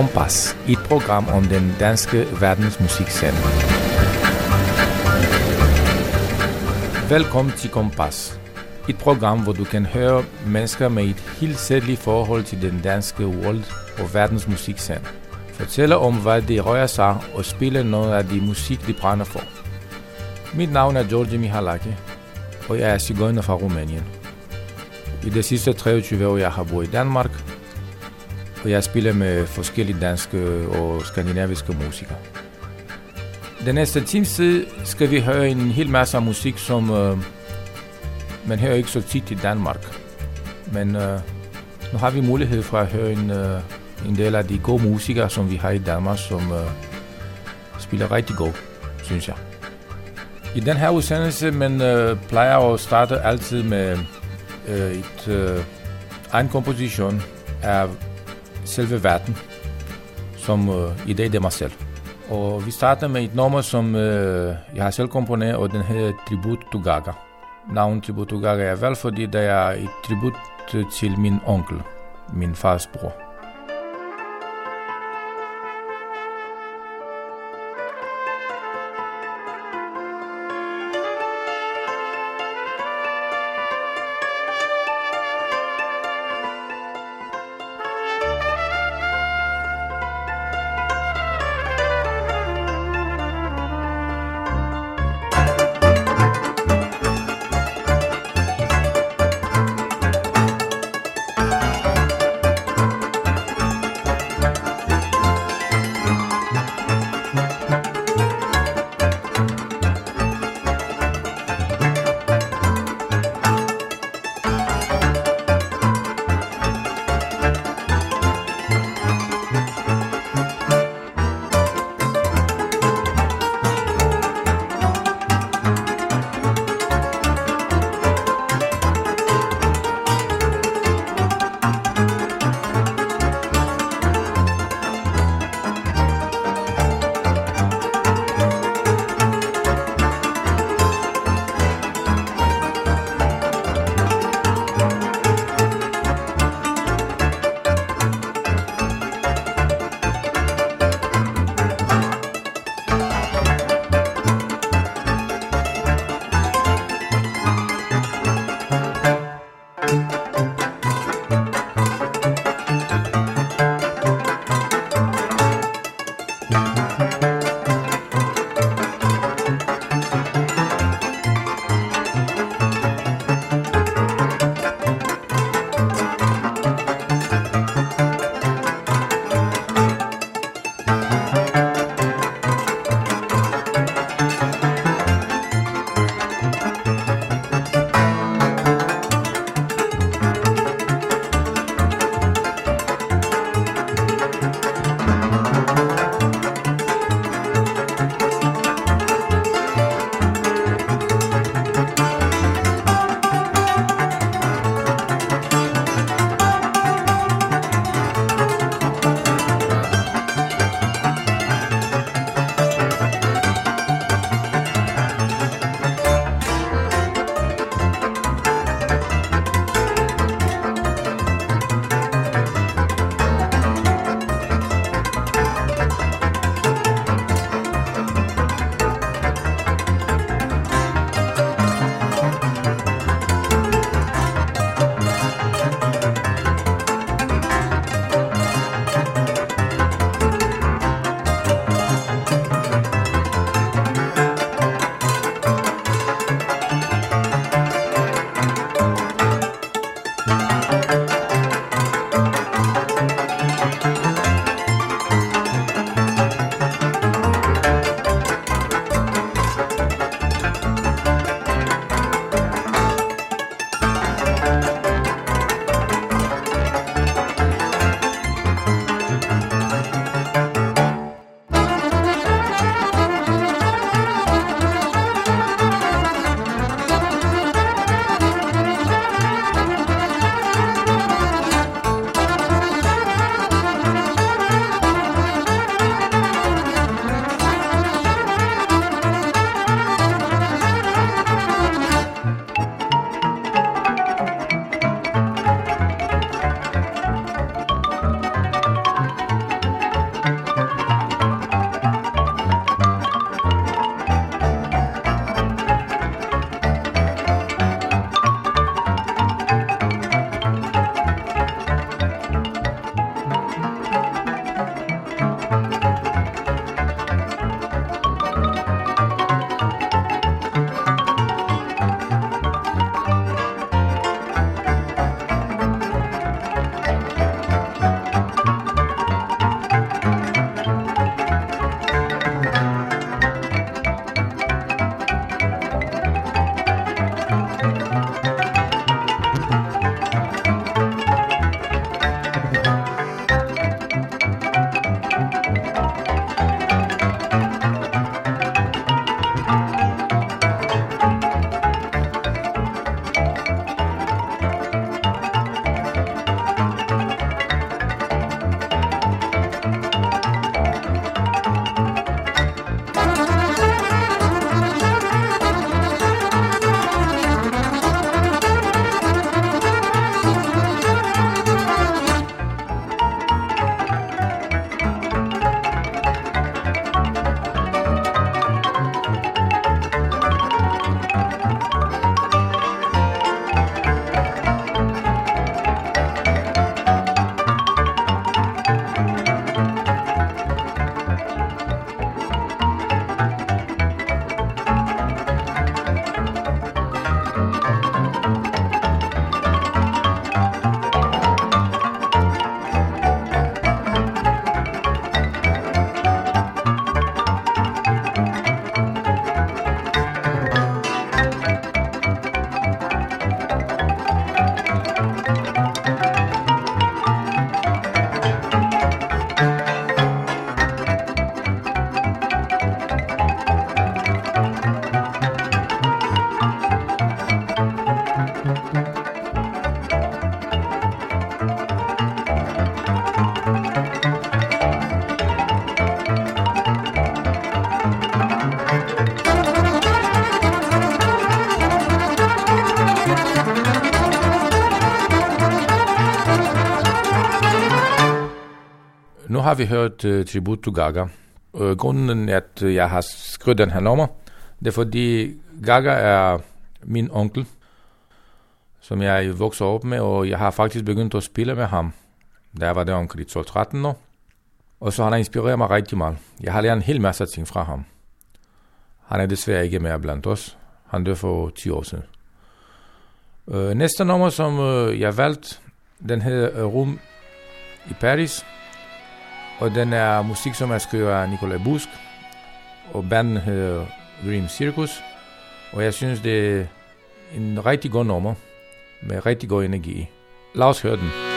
Kompas, et program om den danske verdensmusikscene. Velkommen til Kompas, et program, hvor du kan høre mennesker med et helt særligt forhold til den danske world- og verdensmusikscene. Fortæller om, hvad de rører sig og spiller noget af de musik, de brænder for. Mit navn er George Mihalaki, og jeg er cigøjner fra Rumænien. I de sidste 23 år, jeg har boet i Danmark, og jeg spiller med forskellige danske og skandinaviske musikere. Den næste times tid skal vi høre en hel masse af musik, som øh, man hører ikke så tit i Danmark. Men øh, nu har vi mulighed for at høre en, øh, en del af de gode musikere, som vi har i Danmark, som øh, spiller rigtig godt, synes jeg. I den her udsendelse, man øh, plejer at starte altid med øh, et øh, en komposition af selve verden, som øh, i dag det er mig selv. Og vi starter med et nummer, som øh, jeg har selv komponeret, og den hedder Tribut to Gaga. Navnet Tribut to Gaga er vel, fordi det er et tribut øh, til min onkel, min fars bror. Nu har vi hørt øh, uh, Tribute to Gaga. Uh, grunden at øh, jeg har skrevet den her nummer, det er fordi Gaga er min onkel, som jeg voksede op med, og jeg har faktisk begyndt at spille med ham, da jeg var der omkring 12-13 år. Og så han har inspireret mig rigtig meget. Jeg har lært en hel masse ting fra ham. Han er desværre ikke mere blandt os. Han døde for 10 år siden. Uh, næste nummer, som uh, jeg valgte, den hedder uh, Rum i Paris. Og den er musik, som er skrevet af Nikolaj Busk. Og banden hedder Dream Circus. Og jeg synes, det er en rigtig god nummer. Med rigtig god energi. Lad os høre den.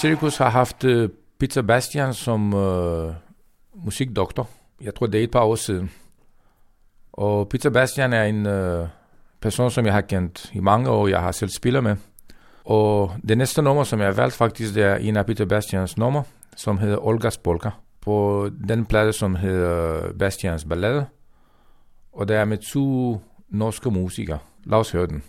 Circus har haft uh, Peter Bastian som uh, musikdoktor. Jeg tror, det er et par år siden. Og Peter Bastian er en uh, person, som jeg har kendt i mange år. Jeg har selv spillet med. Og det næste nummer, som jeg har valgt faktisk, det er en af Peter Bastians nummer, som hedder Olgas Polka. På den plade, som hedder Bastians Ballade. Og det er med to norske musikere. Lad os høre den.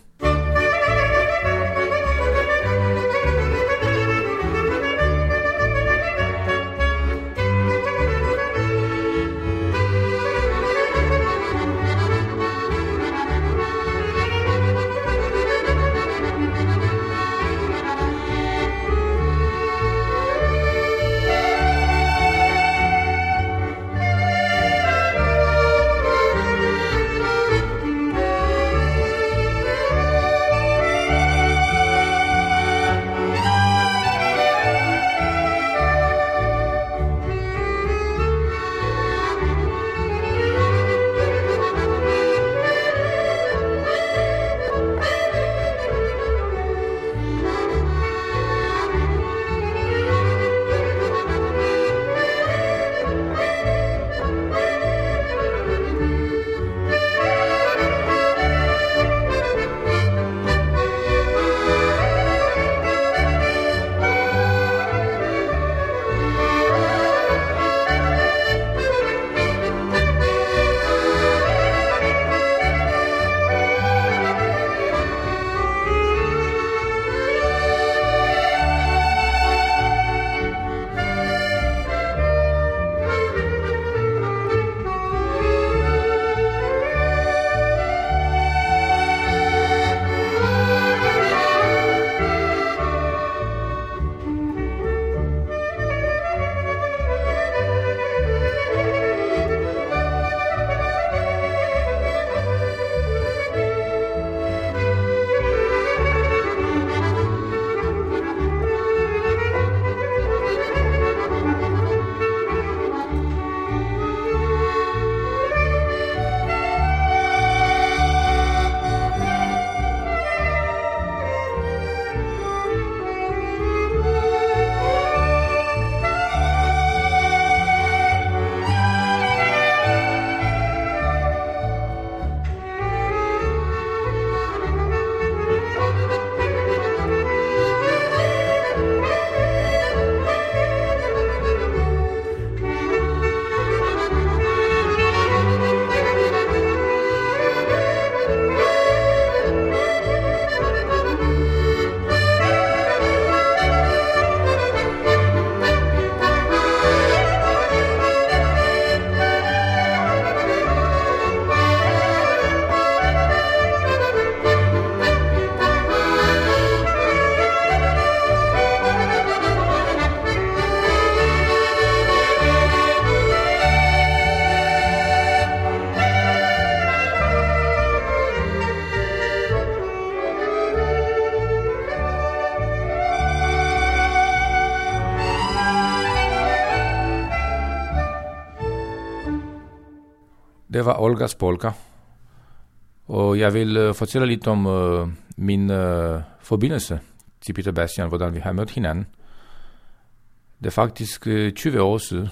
Olgas Polka. Og jeg vil uh, fortælle lidt om uh, min uh, forbindelse til Peter Bastian, hvordan vi har mødt hinanden. Det er faktisk uh, 20 år siden.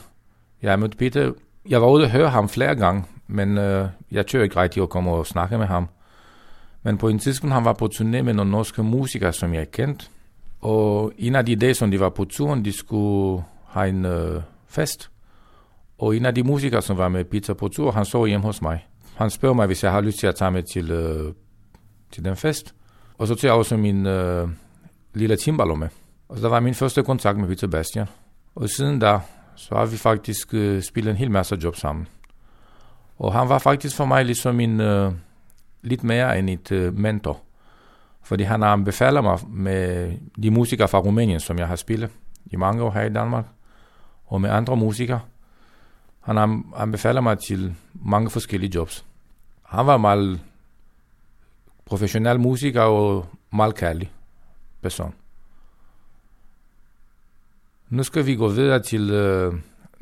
Jeg har mødt Peter. Jeg var ude og høre ham flere gange, men uh, jeg tør ikke rigtig at komme og snakke med ham. Men på en tidspunkt, han var på turné med nogle norske musikere, som jeg kendte. Og en af de dage, som de var på turen, de skulle have en uh, fest. Og en af de musikere, som var med Peter på tur, han så hjemme hos mig. Han spørger mig, hvis jeg har lyst til at tage med til, øh, til den fest. Og så tager jeg også min øh, lille timbalo med. Og så der var min uh, første kontakt med Peter Bastian. Og siden da, så e har vi faktisk øh, spillet en hel masse job sammen. Og han var faktisk for mig ligesom en, øh, lidt mere end et øh, uh, mentor. Fordi han har anbefalet mig med de musikere fra Rumænien, som jeg har spillet i mange år her i Danmark, og med andre musikere. Han har mig til mange forskellige jobs. Han var meget professionel musiker og meget kærlig person. Nu skal vi gå videre til øh,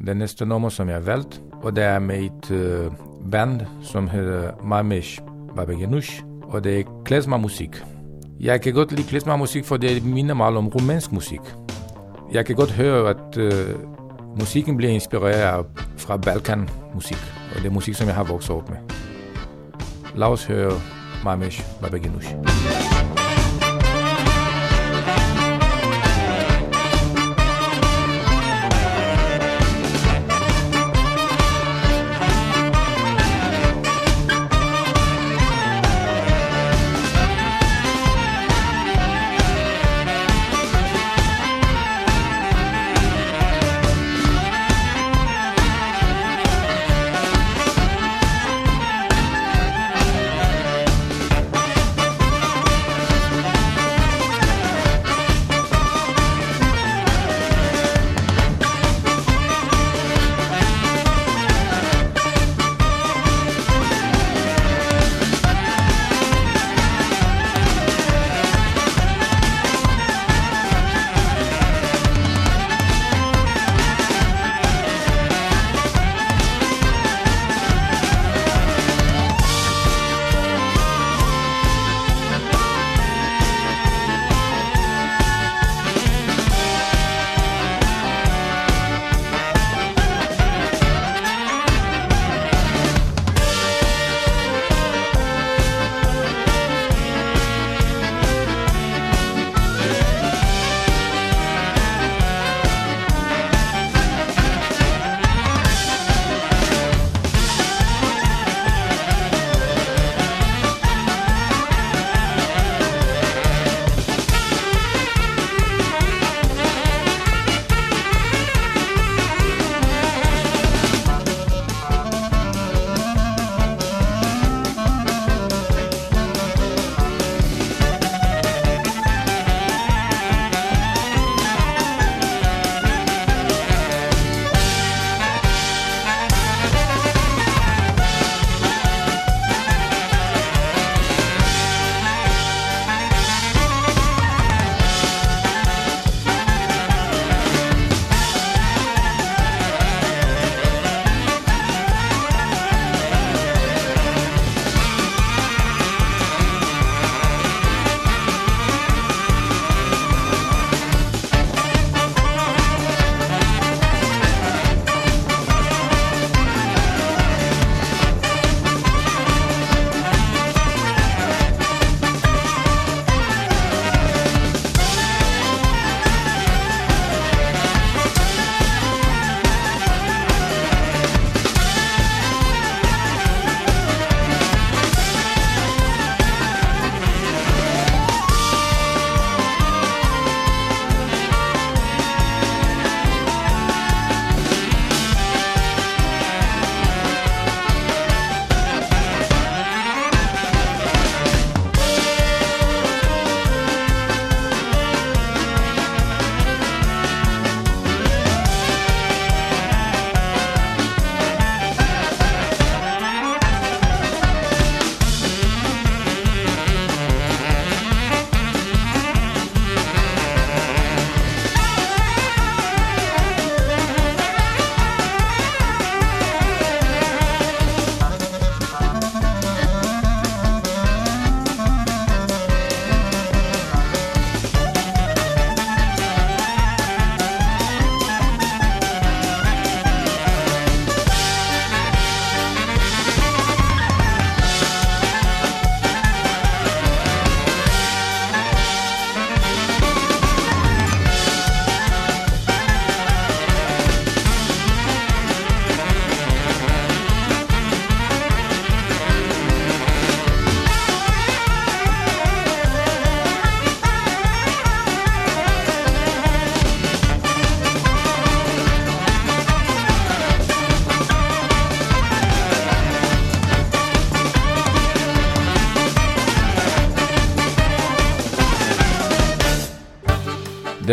det næste nummer, som jeg har valgt, og det er med et øh, band, som hedder Mamesh Babegenush, og det er klezmer musik. Jeg kan godt lide klezmer musik, for det minder meget om rumænsk musik. Jeg kan godt høre, at øh, musikken bliver inspireret fra Balkan musik, og det er musik, som jeg har vokset op med. Lad os høre Mamesh Babegenush.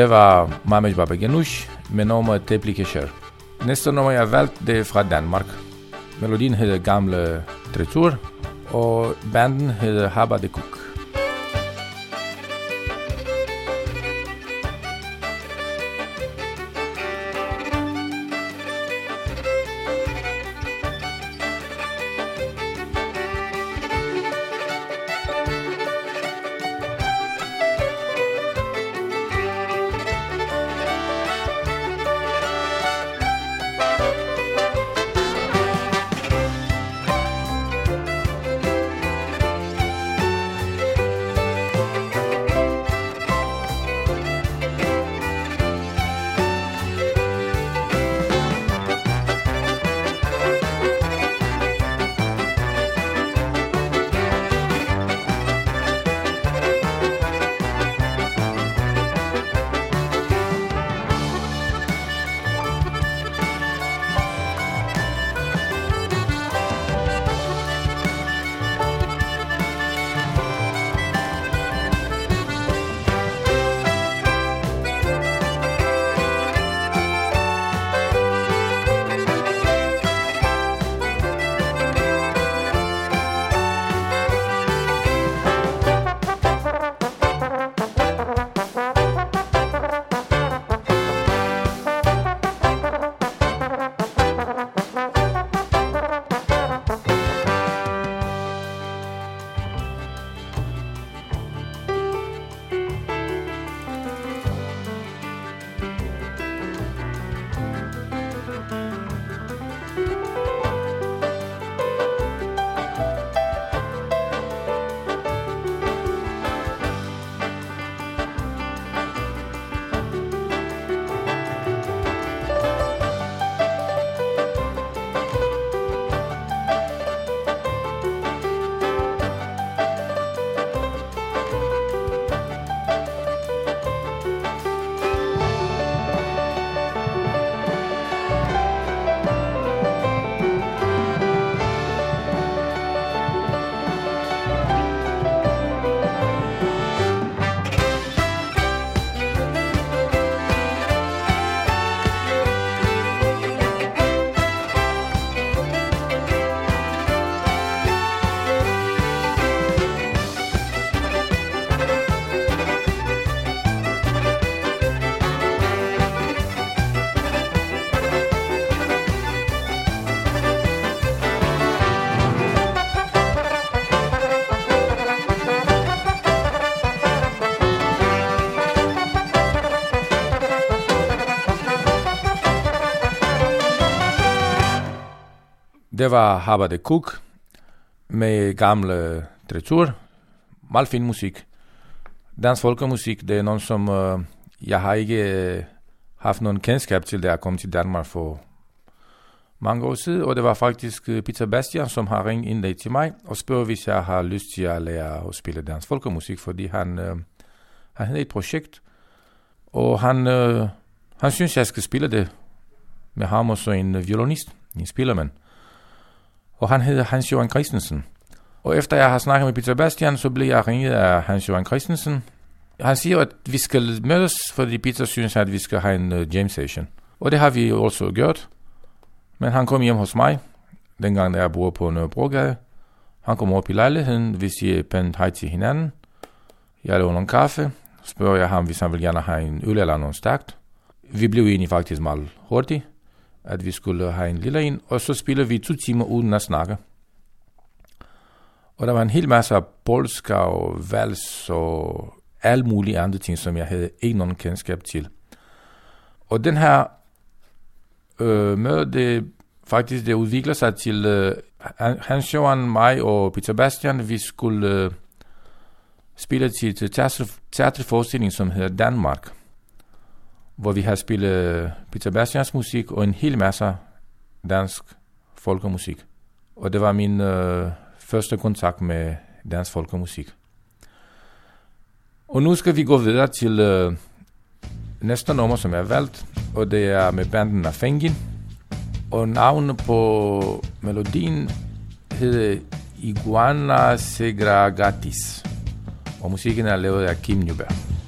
Det var Mamesh Baba Ganush med nummeret Teplikesher. Næste nummer, jeg har valgt, det er fra Danmark. Melodien hedder Gamle Tretur, og banden hedder Habba de Cook. Det var Habba de Cook med gamle tretur. Meget fin musik. Dansk folkemusik, det er nogen, som uh, jeg har ikke øh, haft nogen kendskab til, da jeg kom til Danmark for mange år siden. Og det var faktisk uh, Peter Bastian, som har ringet ind til mig og spurgt, hvis jeg har lyst til at lære at spille dansk folkemusik, fordi han, uh, han havde et projekt, og han, uh, han synes, jeg skal spille det med ham og så en violinist, en spillermand og han hedder Hans Johan Christensen. Og efter jeg har snakket med Peter Bastian, så blev jeg ringet af Hans Johan Christensen. Han siger, at vi skal mødes, fordi Peter synes, at vi skal have en uh, jam session. Og det har vi også gjort. Men han kom hjem hos mig, dengang jeg boede på Nørrebrogade. Han kom op i lejligheden, vi siger pænt hej til hinanden. Jeg laver nogle kaffe, spørger jeg ham, hvis han vil gerne have en øl eller noget stærkt. Vi blev enige faktisk meget hurtigt at vi skulle have en lille en, og så spiller vi to timer uden at snakke. Og der var en hel masse af polska og vals og alle mulige andre ting, som jeg havde ikke nogen kendskab til. Og den her øh, møde, det faktisk det udvikler sig til øh, Hans Johan, mig og Peter Bastian, vi skulle øh, spille til, til teater, teaterforestilling, som hedder Danmark hvor vi har spillet Peter Bastians musik og en hel masse dansk folkemusik. Og det var min øh, første kontakt med dansk folkemusik. Og nu skal vi gå videre til øh, næste nummer, som jeg har valgt, og det er med banden Afengin. Og navnet på melodien hedder Iguana Segragatis, og musikken er lavet af Kim Newberg.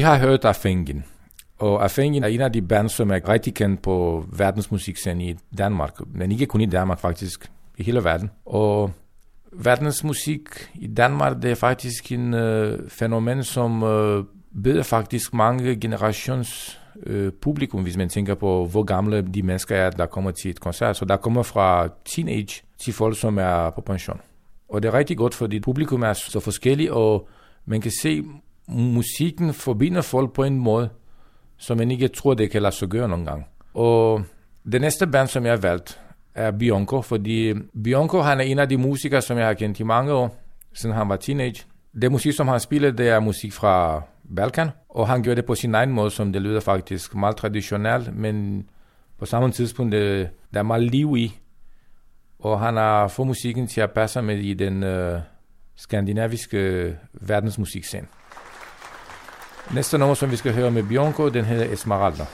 Vi har hørt Afengen, og Afengen er en af de band, som er rigtig kendt på verdensmusikscenen i Danmark, men ikke kun i Danmark faktisk, i hele verden. Og verdensmusik i Danmark, det er faktisk en øh, fænomen, som øh, beder faktisk mange generations øh, publikum, hvis man tænker på, hvor gamle de mennesker er, der kommer til et koncert. Så der kommer fra teenage til folk, som er på pension. Og det er rigtig godt, fordi publikum er så forskellige, og man kan se, musikken forbinder folk på en måde, som man ikke tror, det kan lade sig gøre nogle gange. Og det næste band, som jeg har valgt, er Bianco, fordi Bianco han er en af de musikere, som jeg har kendt i mange år, siden han var teenage. Det musik, som han spiller, det er musik fra Balkan, og han gør det på sin egen måde, som det lyder faktisk meget traditionelt, men på samme tidspunkt, det, der er meget liv i, og han har fået musikken til at passe med i den øh, skandinaviske øh, verdensmusikscene. Næste nummer, som vi skal høre med Bianco, den hedder Esmeralda.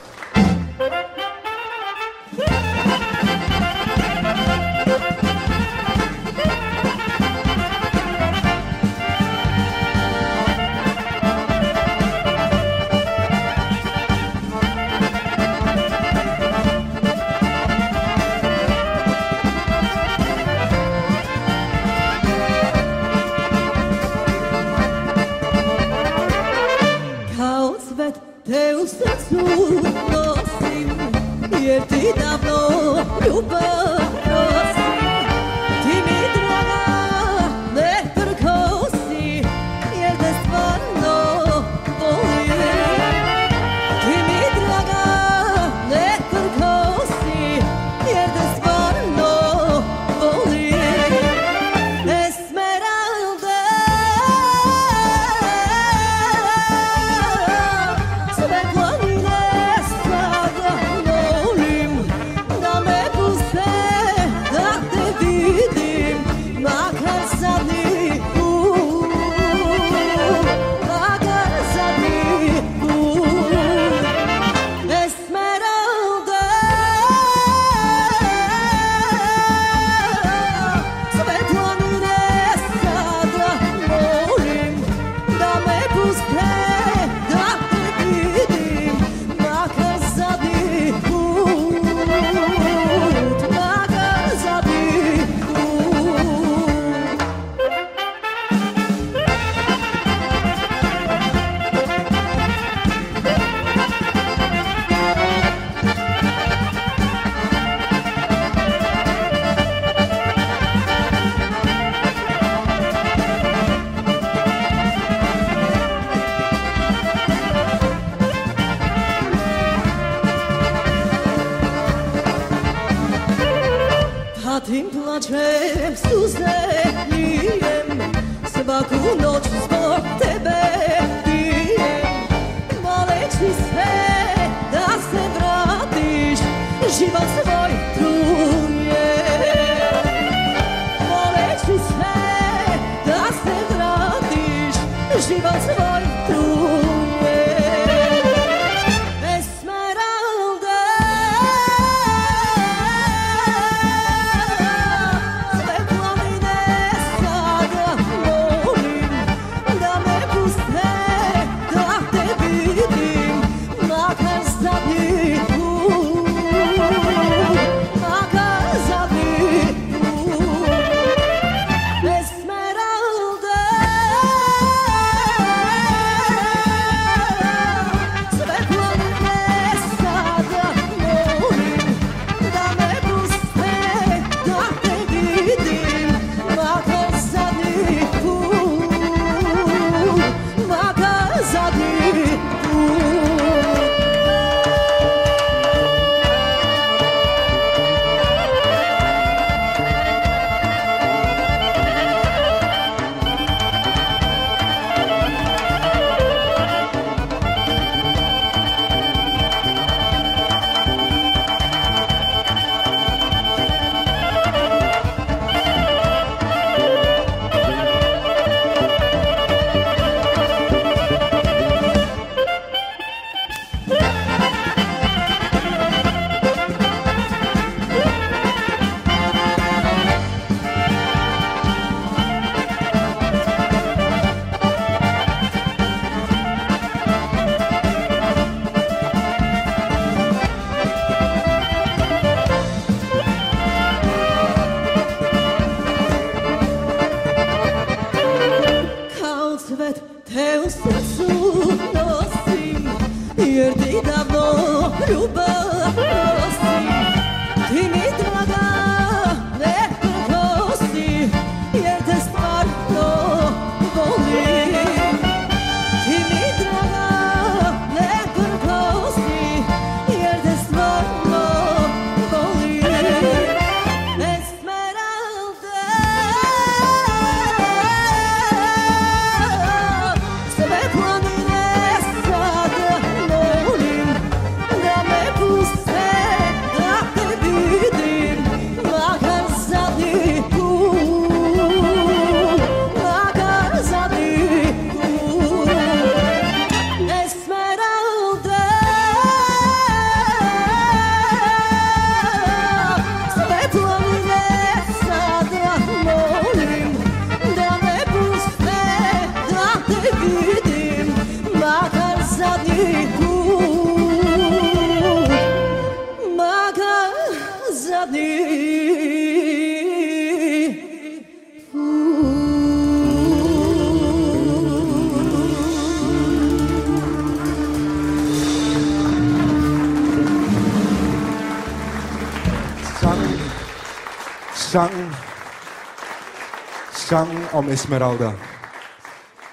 Sangen om Esmeralda.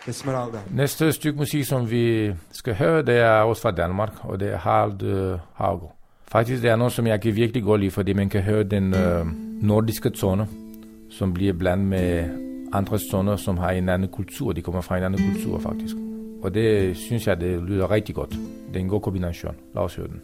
Esmeralda. Næste stykke musik, som vi skal høre, det er også fra Danmark, og det er Harald uh, Haugo. Faktisk det er noget, som jeg kan virkelig godt lide, fordi man kan høre den øh, nordiske tone, som bliver blandet med andre toner, som har en anden kultur. De kommer fra en anden kultur, faktisk. Og det synes jeg, det lyder rigtig godt. Det er en god kombination. Lad os høre den.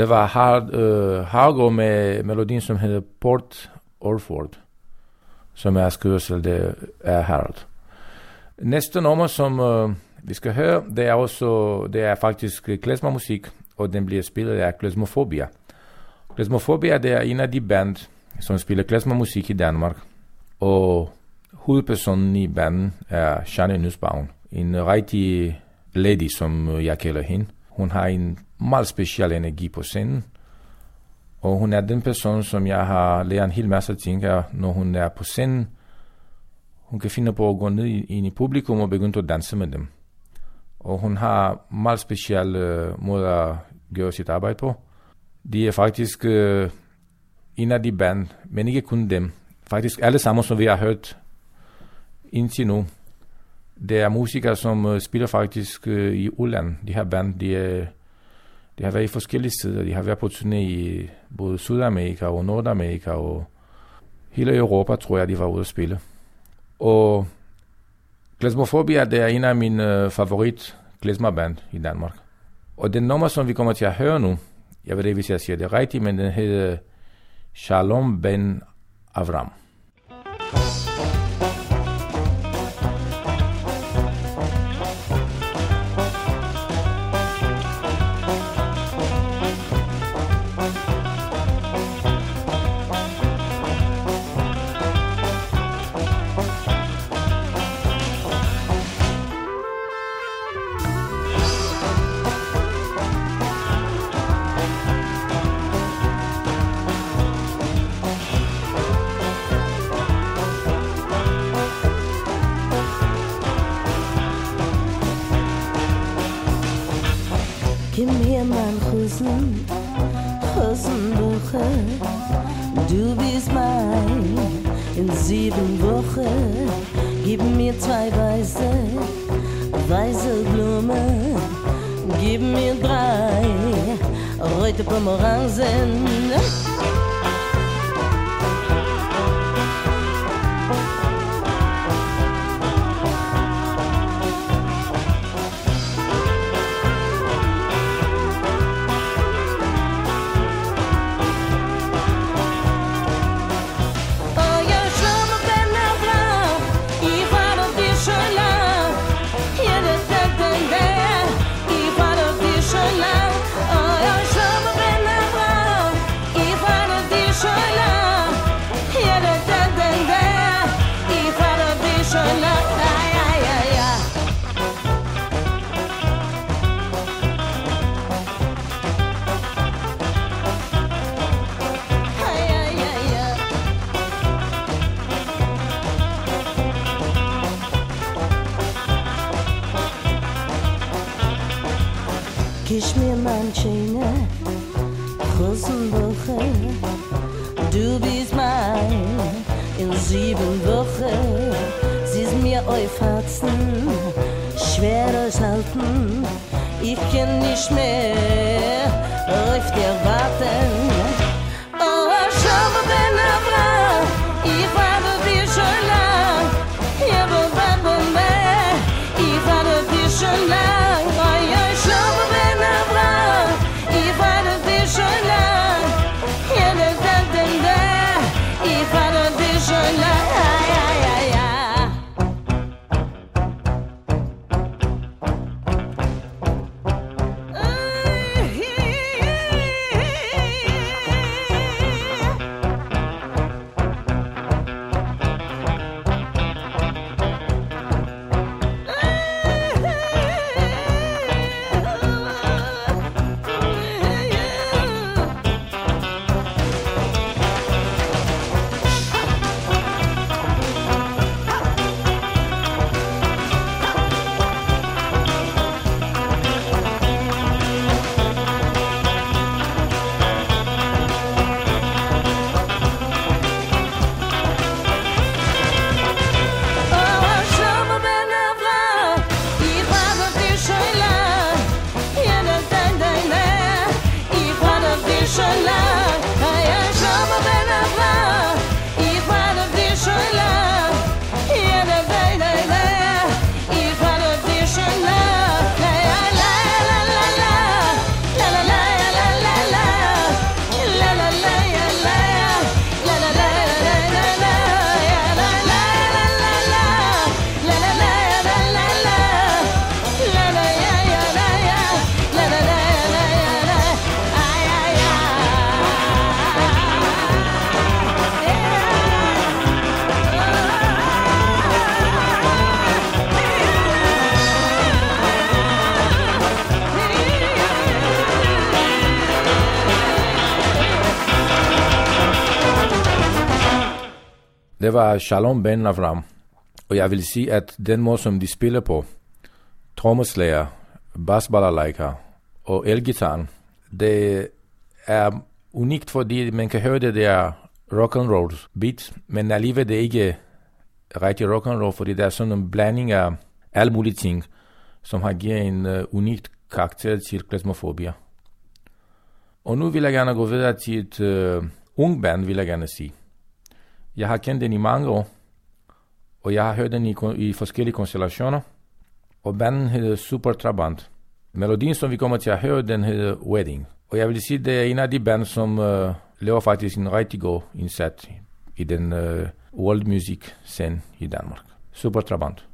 Det var Hard, uh, Hargo med melodien, som hedder Port Orford, som er skrevet det er Harald. Næste nummer, som uh, vi skal høre, det er også, det er faktisk klezmermusik, og den bliver spillet af Klezmofobia. Klezmofobia, det er en af de band, som spiller klezmermusik i Danmark, og hovedpersonen i banden er Shani Nussbaum, en rigtig lady, som jeg kalder hende. Hun har en meget speciel energi på scenen, og hun er den person, som jeg har lært en hel masse ting af, når hun er på scenen. Hun kan finde på at gå ned ind i publikum og begynde at danse med dem. Og hun har meget speciel uh, måde at gøre sit arbejde på. De er faktisk uh, en af de band, men ikke kun dem. Faktisk alle sammen, som vi har hørt indtil nu. Det er musikere, som uh, spiller faktisk uh, i Uland. De her band, de, er, de har været i forskellige steder. De har været på turné i både Sydamerika og Nordamerika og hele Europa, tror jeg, de var ude at spille. Og Glasmofobia, det er en af mine øh, favorit klesmerband i Danmark. Og den nummer, som vi kommer til at høre nu, jeg ved ikke, hvis jeg siger det rigtigt, men den hedder Shalom Ben Avram. Sieben Wochen. Gib mir zwei weiße, weiße Blumen. Gib mir drei rote Pomeranzen. Schöne, Rosenwoche. Du bist mein in sieben Wochen. Sie ist mir auf Herzen, schwer durchhalten. Ich kann nicht mehr auf dir warten. Det var Shalom Ben Avram. Og jeg vil sige, at den måde, som de spiller på, trommeslager, basbalalaika og elgitaren, det er unikt, fordi man kan høre det der rock and roll beat, men alligevel det er ikke rigtig rock and roll, fordi der er sådan en blanding af alle mulige ting, som har givet en øh, uh, unik karakter til klasmofobia. Og nu vil jeg gerne gå videre til et uh, ung band, vil jeg gerne sige. Jeg har kendt den i mange år, og jeg har hørt den i, i forskellige konstellationer, og banden hedder Super Trabant. Melodien, som vi kommer til at høre, den hedder Wedding. Og jeg vil sige, det er en af de band, som uh, laver faktisk en rigtig god indsats i den uh, world music scene i Danmark. Super Trabant.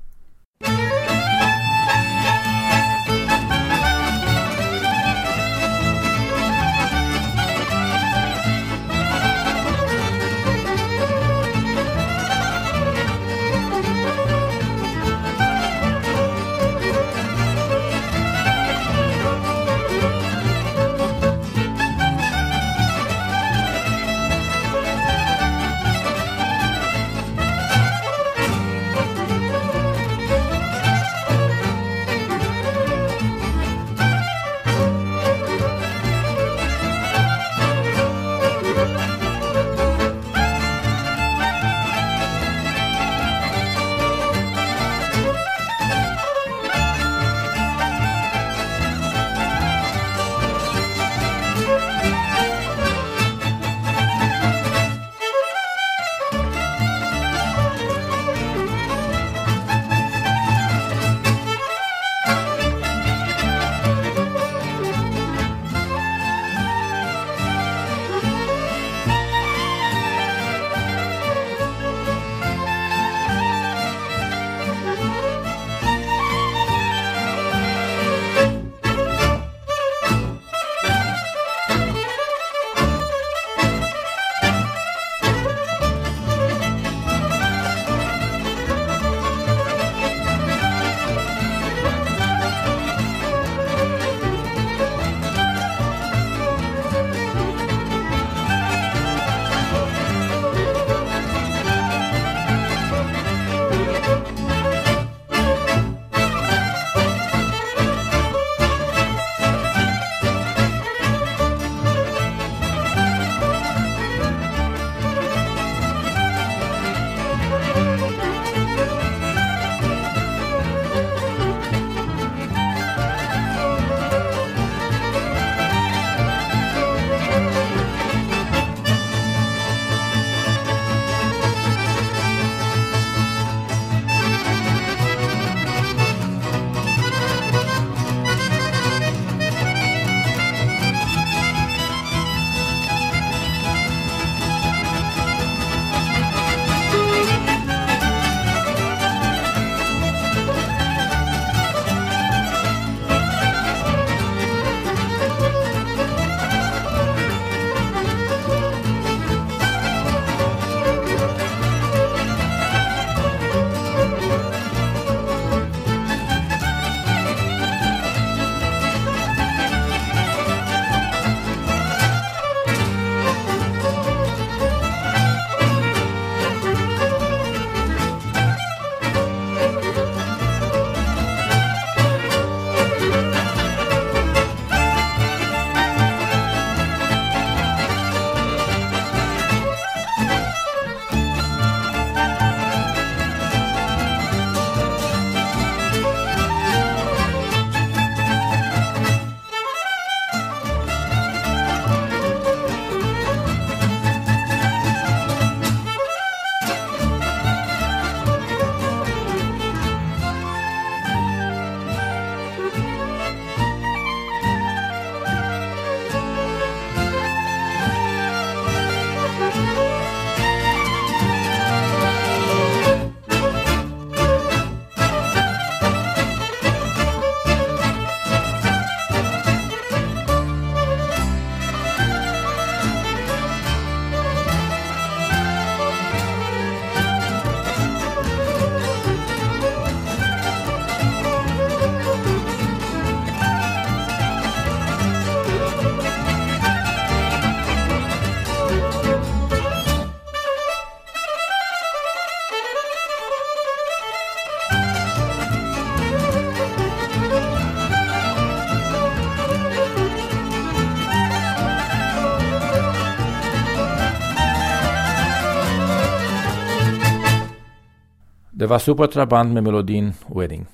Det var Supertrabant med melodien Wedding.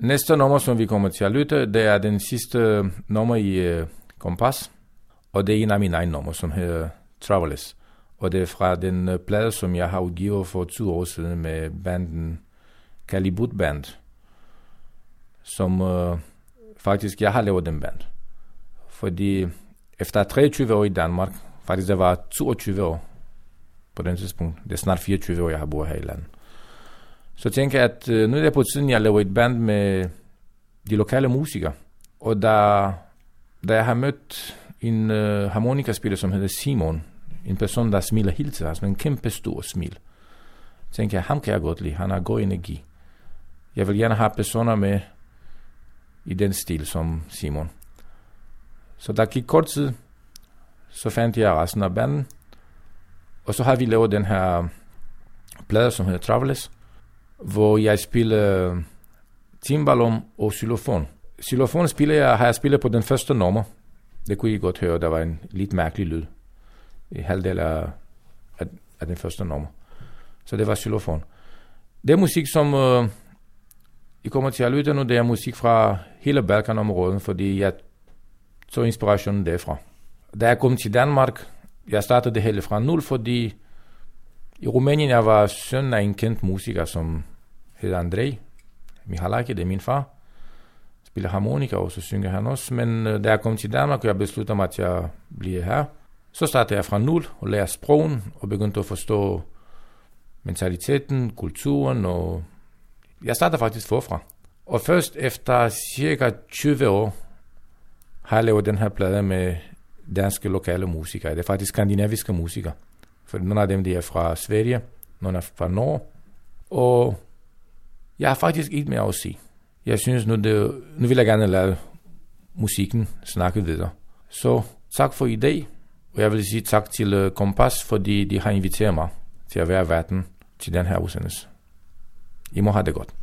Næste nummer, som vi kommer til at lytte, det er den sidste nummer i uh, Kompas, uh, og det er en af mine egne nummer, som hedder uh, Travelers. Og det er fra den uh, plade, som jeg har udgivet for to år siden med banden Calibut Band, som uh, faktisk jeg har lavet den band. Fordi efter 23 år i Danmark, faktisk det var 22 år på den tidspunkt, det er snart 24 år, jeg har boet her i landet. Så tænker jeg, at øh, nu er det på tiden, jeg laver et band med de lokale musikere. Og da, da jeg har mødt en uh, harmonikaspiller, som hedder Simon, en person, der smiler hele tiden, altså en kæmpe stor smil, tænker jeg, ham kan jeg godt lide, han har god energi. Jeg vil gerne have personer med i den stil som Simon. Så der gik kort tid, så fandt jeg resten af banden, og så har vi lavet den her plade, som hedder Travelers, hvor jeg spiller timbalom uh, og xylofon. Xylofon spiller jeg, har jeg spillet på den første nummer. Det kunne I godt høre, der var en lidt mærkelig lyd i halvdel af, af, af den første nummer. Så det var xylofon. Det er musik, som uh, I kommer til at lytte nu, det er musik fra hele Balkanområdet, fordi jeg tog inspirationen derfra. Da jeg kom til Danmark, jeg startede det hele fra nul, fordi i Rumænien jeg var søn af en kendt musiker, som hedder Andrei Mihalaki, det er min far. Spiller harmonika, og så synger han også. Men øh, da jeg kom til Danmark, og jeg besluttede mig at jeg bliver her, så startede jeg fra nul og lærte sprogen, og begyndte at forstå mentaliteten, kulturen, og jeg startede faktisk forfra. Og først efter cirka 20 år, har jeg lavet den her plade med danske lokale musikere. Det er faktisk skandinaviske musikere. For nogle af dem de er fra Sverige, nogle er fra Norge. Og jeg har faktisk ikke mere at sige. Jeg synes nu, det, nu vil jeg gerne lade musikken snakke videre. Så tak for i dag, og jeg vil sige tak til øh, Kompas, fordi de har inviteret mig til at være verden til den her udsendelse. I må have det godt.